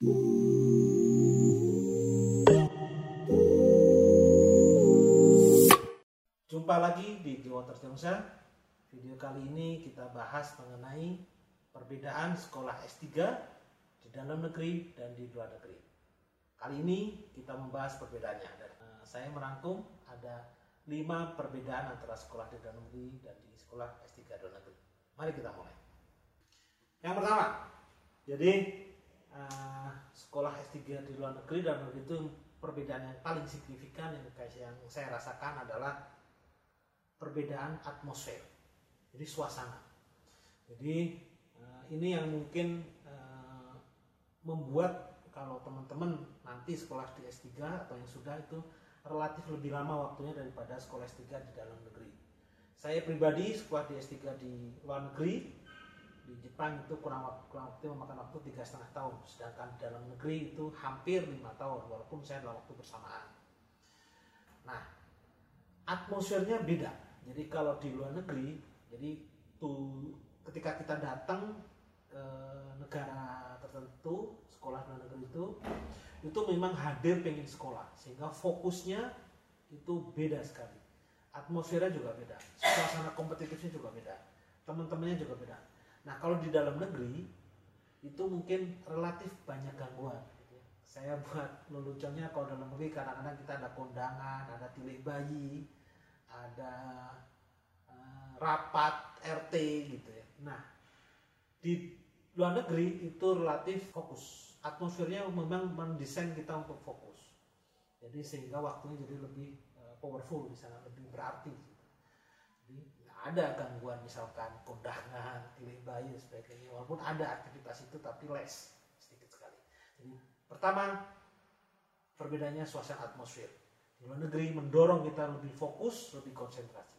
Jumpa lagi di Jiwa Terjangsa. Video kali ini kita bahas mengenai perbedaan sekolah S3 di dalam negeri dan di luar negeri. Kali ini kita membahas perbedaannya. Dan, uh, saya merangkum ada lima perbedaan antara sekolah di dalam negeri dan di sekolah S3 di luar negeri. Mari kita mulai. Yang pertama, jadi uh, sekolah S3 di luar negeri dan negeri itu perbedaan yang paling signifikan yang, yang saya rasakan adalah perbedaan atmosfer jadi suasana. Jadi uh, ini yang mungkin uh, membuat kalau teman-teman nanti sekolah di S3 atau yang sudah itu relatif lebih lama waktunya daripada sekolah S3 di dalam negeri. Saya pribadi sekolah di S3 di luar negeri Jepang itu kurang waktu, kurang waktu memakan waktu tiga setengah tahun. Sedangkan dalam negeri itu hampir lima tahun walaupun saya dalam waktu bersamaan. Nah atmosfernya beda. Jadi kalau di luar negeri, jadi tuh ketika kita datang ke negara tertentu, sekolah luar negeri itu, itu memang hadir pengen sekolah, sehingga fokusnya itu beda sekali. Atmosfernya juga beda, suasana kompetitifnya juga beda, teman-temannya juga beda. Nah kalau di dalam negeri itu mungkin relatif banyak gangguan. Gitu ya. Saya buat leluconnya kalau dalam negeri kadang-kadang kita ada kondangan, ada tilik bayi, ada uh, rapat RT gitu ya. Nah, di luar negeri itu relatif fokus. Atmosfernya memang mendesain kita untuk fokus. Jadi sehingga waktunya jadi lebih uh, powerful di sana, lebih berarti. Ada gangguan misalkan kondangan, pilih bayi sebagainya. Walaupun ada aktivitas itu tapi less sedikit sekali. Jadi pertama perbedaannya suasana atmosfer di luar negeri mendorong kita lebih fokus, lebih konsentrasi.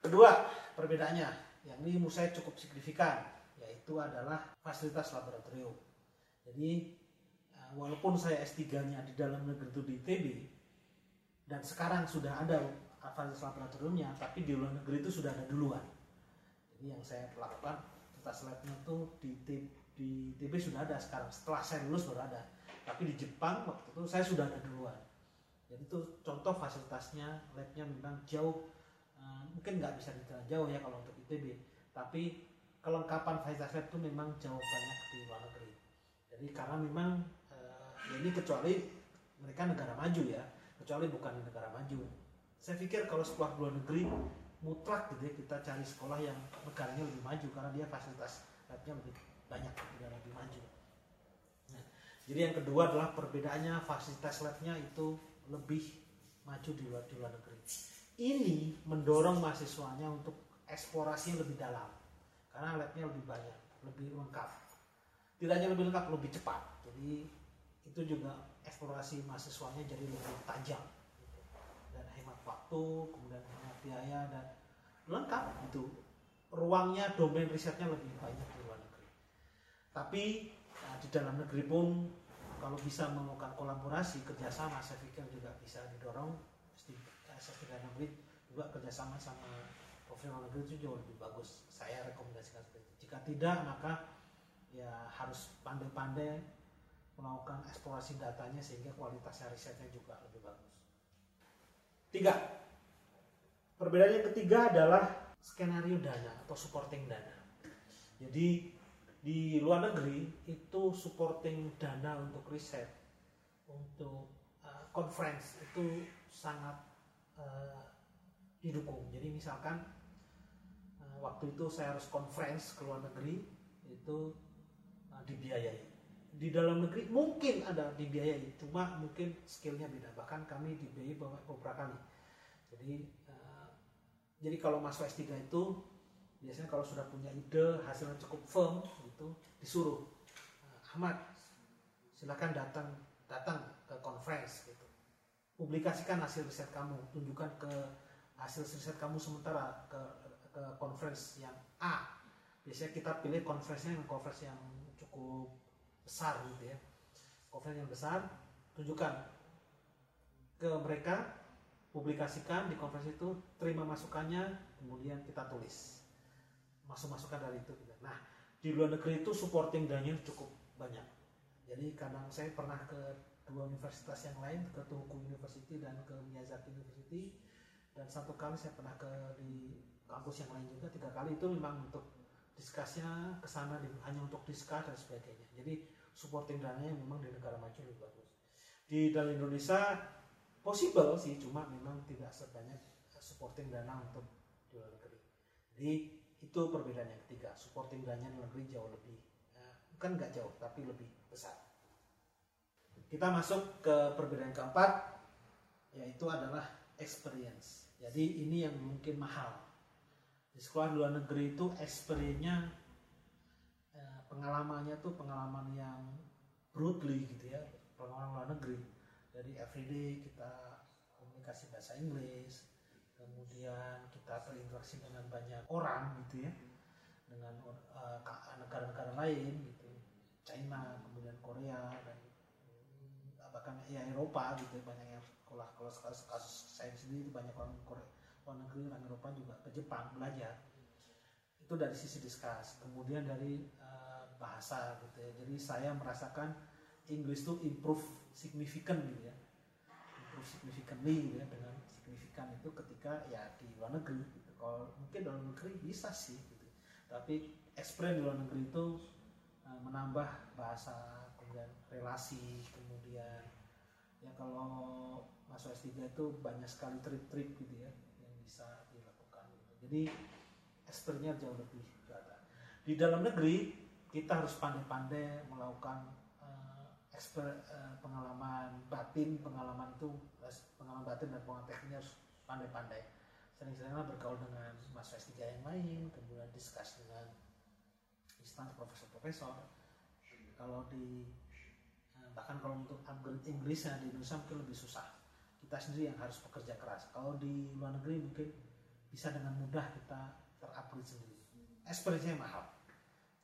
Kedua, perbedaannya, yang ini menurut saya cukup signifikan, yaitu adalah fasilitas laboratorium. Jadi, eh, walaupun saya S3-nya di dalam negeri itu di ITB, dan sekarang sudah ada fasilitas laboratoriumnya, tapi di luar negeri itu sudah ada duluan. Jadi yang saya lakukan, fasilitas labnya itu di, di ITB sudah ada sekarang, setelah saya lulus baru ada. Tapi di Jepang waktu itu saya sudah ada duluan. Jadi itu contoh fasilitasnya labnya memang jauh uh, mungkin nggak bisa dikira jauh ya kalau untuk ITB tapi kelengkapan fasilitas lab itu memang jauh banyak di luar negeri. Jadi karena memang uh, ini kecuali mereka negara maju ya. Kecuali bukan negara maju saya pikir kalau sekolah luar negeri mutlak gitu ya kita cari sekolah yang negaranya lebih maju karena dia fasilitas labnya lebih banyak dan lebih maju nah, jadi yang kedua adalah perbedaannya fasilitas labnya itu lebih maju di luar, di luar negeri. Ini mendorong mahasiswanya untuk eksplorasi lebih dalam karena labnya lebih banyak, lebih lengkap. Tidak hanya lebih lengkap, lebih cepat. Jadi itu juga eksplorasi mahasiswanya jadi lebih tajam waktu, kemudian hemat biaya dan lengkap itu. Ruangnya domain risetnya lebih banyak di luar negeri. Tapi nah, di dalam negeri pun kalau bisa melakukan kolaborasi kerjasama saya pikir juga bisa didorong sertifikat negeri juga kerjasama sama profesional negeri itu jauh lebih bagus saya rekomendasikan seperti itu jika tidak maka ya harus pandai-pandai melakukan eksplorasi datanya sehingga kualitas risetnya juga lebih bagus tiga. Perbedaan yang ketiga adalah skenario dana atau supporting dana. Jadi di luar negeri itu supporting dana untuk riset untuk uh, conference itu sangat uh, didukung. Jadi misalkan uh, waktu itu saya harus conference ke luar negeri itu uh, dibiayai di dalam negeri mungkin ada dibiayai cuma mungkin skillnya beda. Bahkan kami dibiayai beberapa kali. Jadi uh, jadi kalau masuk S3 itu biasanya kalau sudah punya ide hasilnya cukup firm itu disuruh eh, Ahmad silakan datang datang ke conference gitu. Publikasikan hasil riset kamu tunjukkan ke hasil riset kamu sementara ke ke conference yang A. Biasanya kita pilih conference-nya yang conference yang cukup besar gitu ya. Conference yang besar tunjukkan ke mereka publikasikan di conference itu terima masukannya kemudian kita tulis. Masuk masukan dari itu nah di luar negeri itu supporting dananya cukup banyak. Jadi kadang saya pernah ke dua universitas yang lain ke Tohoku University dan ke Miyazaki University dan satu kali saya pernah ke di kampus yang lain juga tiga kali. Itu memang untuk diskusinya ke sana hanya untuk diskus dan sebagainya. Jadi supporting dananya memang di negara maju lebih bagus. Di dalam Indonesia possible sih cuma memang tidak sebanyak supporting dana untuk di luar negeri. Jadi itu perbedaan yang ketiga. Supporting dana di negeri jauh lebih. Eh, bukan nggak jauh tapi lebih besar. Kita masuk ke perbedaan keempat yaitu adalah experience. Jadi ini yang mungkin mahal. Di sekolah luar negeri itu experience-nya pengalamannya tuh pengalaman yang broadly gitu ya, pengalaman luar negeri. Dari everyday kita komunikasi bahasa Inggris, kemudian kita berinteraksi dengan banyak orang gitu ya, dengan eh, negara-negara uh, lain gitu, China, kemudian Korea dan bahkan ya Eropa gitu banyak yang sekolah kalau kasus, kasus saya sendiri banyak orang Korea luar negeri orang Eropa juga ke Jepang belajar itu dari sisi diskus kemudian dari uh, bahasa gitu ya jadi saya merasakan Inggris itu improve significant gitu ya improve significantly gitu ya dengan signifikan itu ketika ya di luar negeri gitu. kalau mungkin dalam negeri bisa sih gitu tapi experience di luar negeri itu uh, menambah bahasa kemudian relasi kemudian ya kalau masuk S3 itu banyak sekali trip-trip gitu ya yang bisa dilakukan gitu. jadi eksternya jauh lebih berada di dalam negeri kita harus pandai-pandai melakukan uh, eksper, uh, pengalaman batin pengalaman itu pengalaman batin dan pengalaman tekniknya harus pandai-pandai. Sering-seringlah bergaul dengan mahasiswa S3 yang lain kemudian diskus dengan instansi profesor-profesor kalau di bahkan kalau untuk upgrade Inggris ya di Indonesia mungkin lebih susah. Kita sendiri yang harus bekerja keras. Kalau di luar negeri mungkin bisa dengan mudah kita terupgrade sendiri. Experience-nya mahal.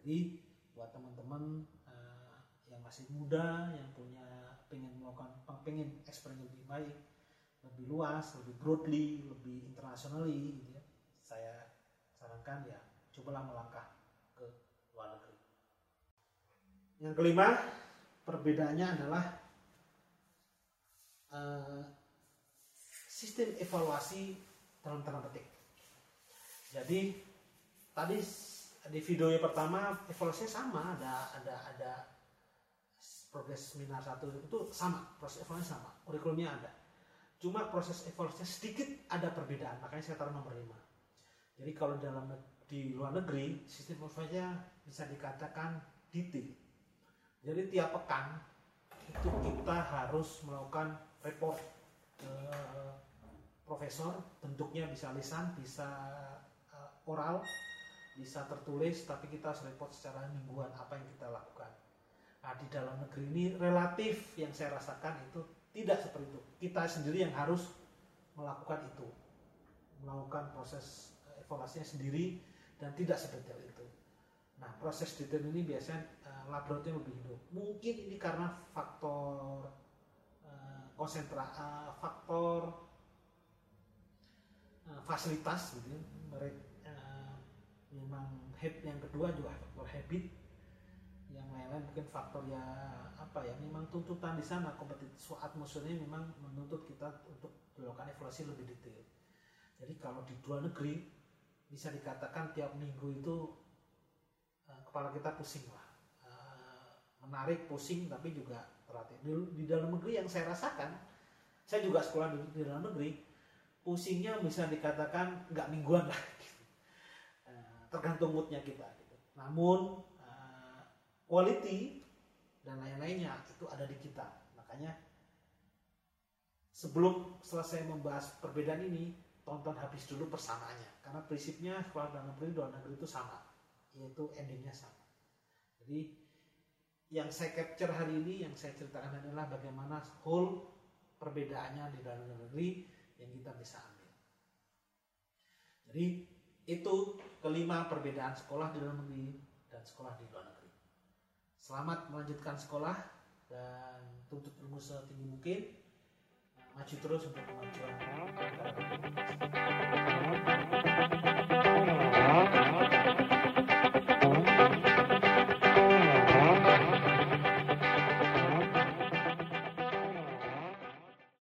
Jadi buat teman-teman uh, yang masih muda yang punya pengen melakukan pengen experience lebih baik lebih luas lebih broadly lebih internationally gitu ya saya sarankan ya cobalah melangkah ke luar negeri yang kelima perbedaannya adalah uh, sistem evaluasi dalam tanda petik. Jadi tadi di video yang pertama evaluasinya sama, ada ada ada progres seminar satu itu sama, proses evaluasi sama, kurikulumnya ada. Cuma proses evaluasinya sedikit ada perbedaan, makanya saya taruh nomor 5. Jadi kalau dalam di luar negeri sistem evaluasinya bisa dikatakan detail jadi tiap pekan itu kita harus melakukan report ke profesor, bentuknya bisa lisan, bisa uh, oral, bisa tertulis, tapi kita harus report secara mingguan apa yang kita lakukan. Nah, di dalam negeri ini relatif yang saya rasakan itu tidak seperti itu. Kita sendiri yang harus melakukan itu, melakukan proses evaluasinya sendiri dan tidak sedetail itu. Nah, proses detail ini biasanya uh, laboratorium lebih hidup. Mungkin ini karena faktor uh, konsentra, uh, faktor uh, fasilitas gitu ya. Mereka memang habit yang kedua juga faktor habit. Yang lain-lain mungkin faktor ya apa ya memang tuntutan di sana kompetitif atmosfernya memang menuntut kita untuk melakukan evaluasi lebih detail. Jadi kalau di dua negeri bisa dikatakan tiap minggu itu Eh, kepala kita pusing lah eh, menarik pusing tapi juga terlatih di, di dalam negeri yang saya rasakan saya juga sekolah di, di dalam negeri pusingnya bisa dikatakan nggak mingguan lah tergantung moodnya kita gitu. namun quality dan lain-lainnya itu ada di kita makanya sebelum selesai membahas perbedaan ini tonton habis dulu persamaannya karena prinsipnya sekolah dalam negeri luar negeri itu sama yaitu endingnya sama. Jadi yang saya capture hari ini, yang saya ceritakan adalah bagaimana whole perbedaannya di dalam negeri yang kita bisa ambil. Jadi itu kelima perbedaan sekolah di dalam negeri dan sekolah di luar negeri. Selamat melanjutkan sekolah dan tuntut ilmu setinggi mungkin. Maju terus untuk kemajuan.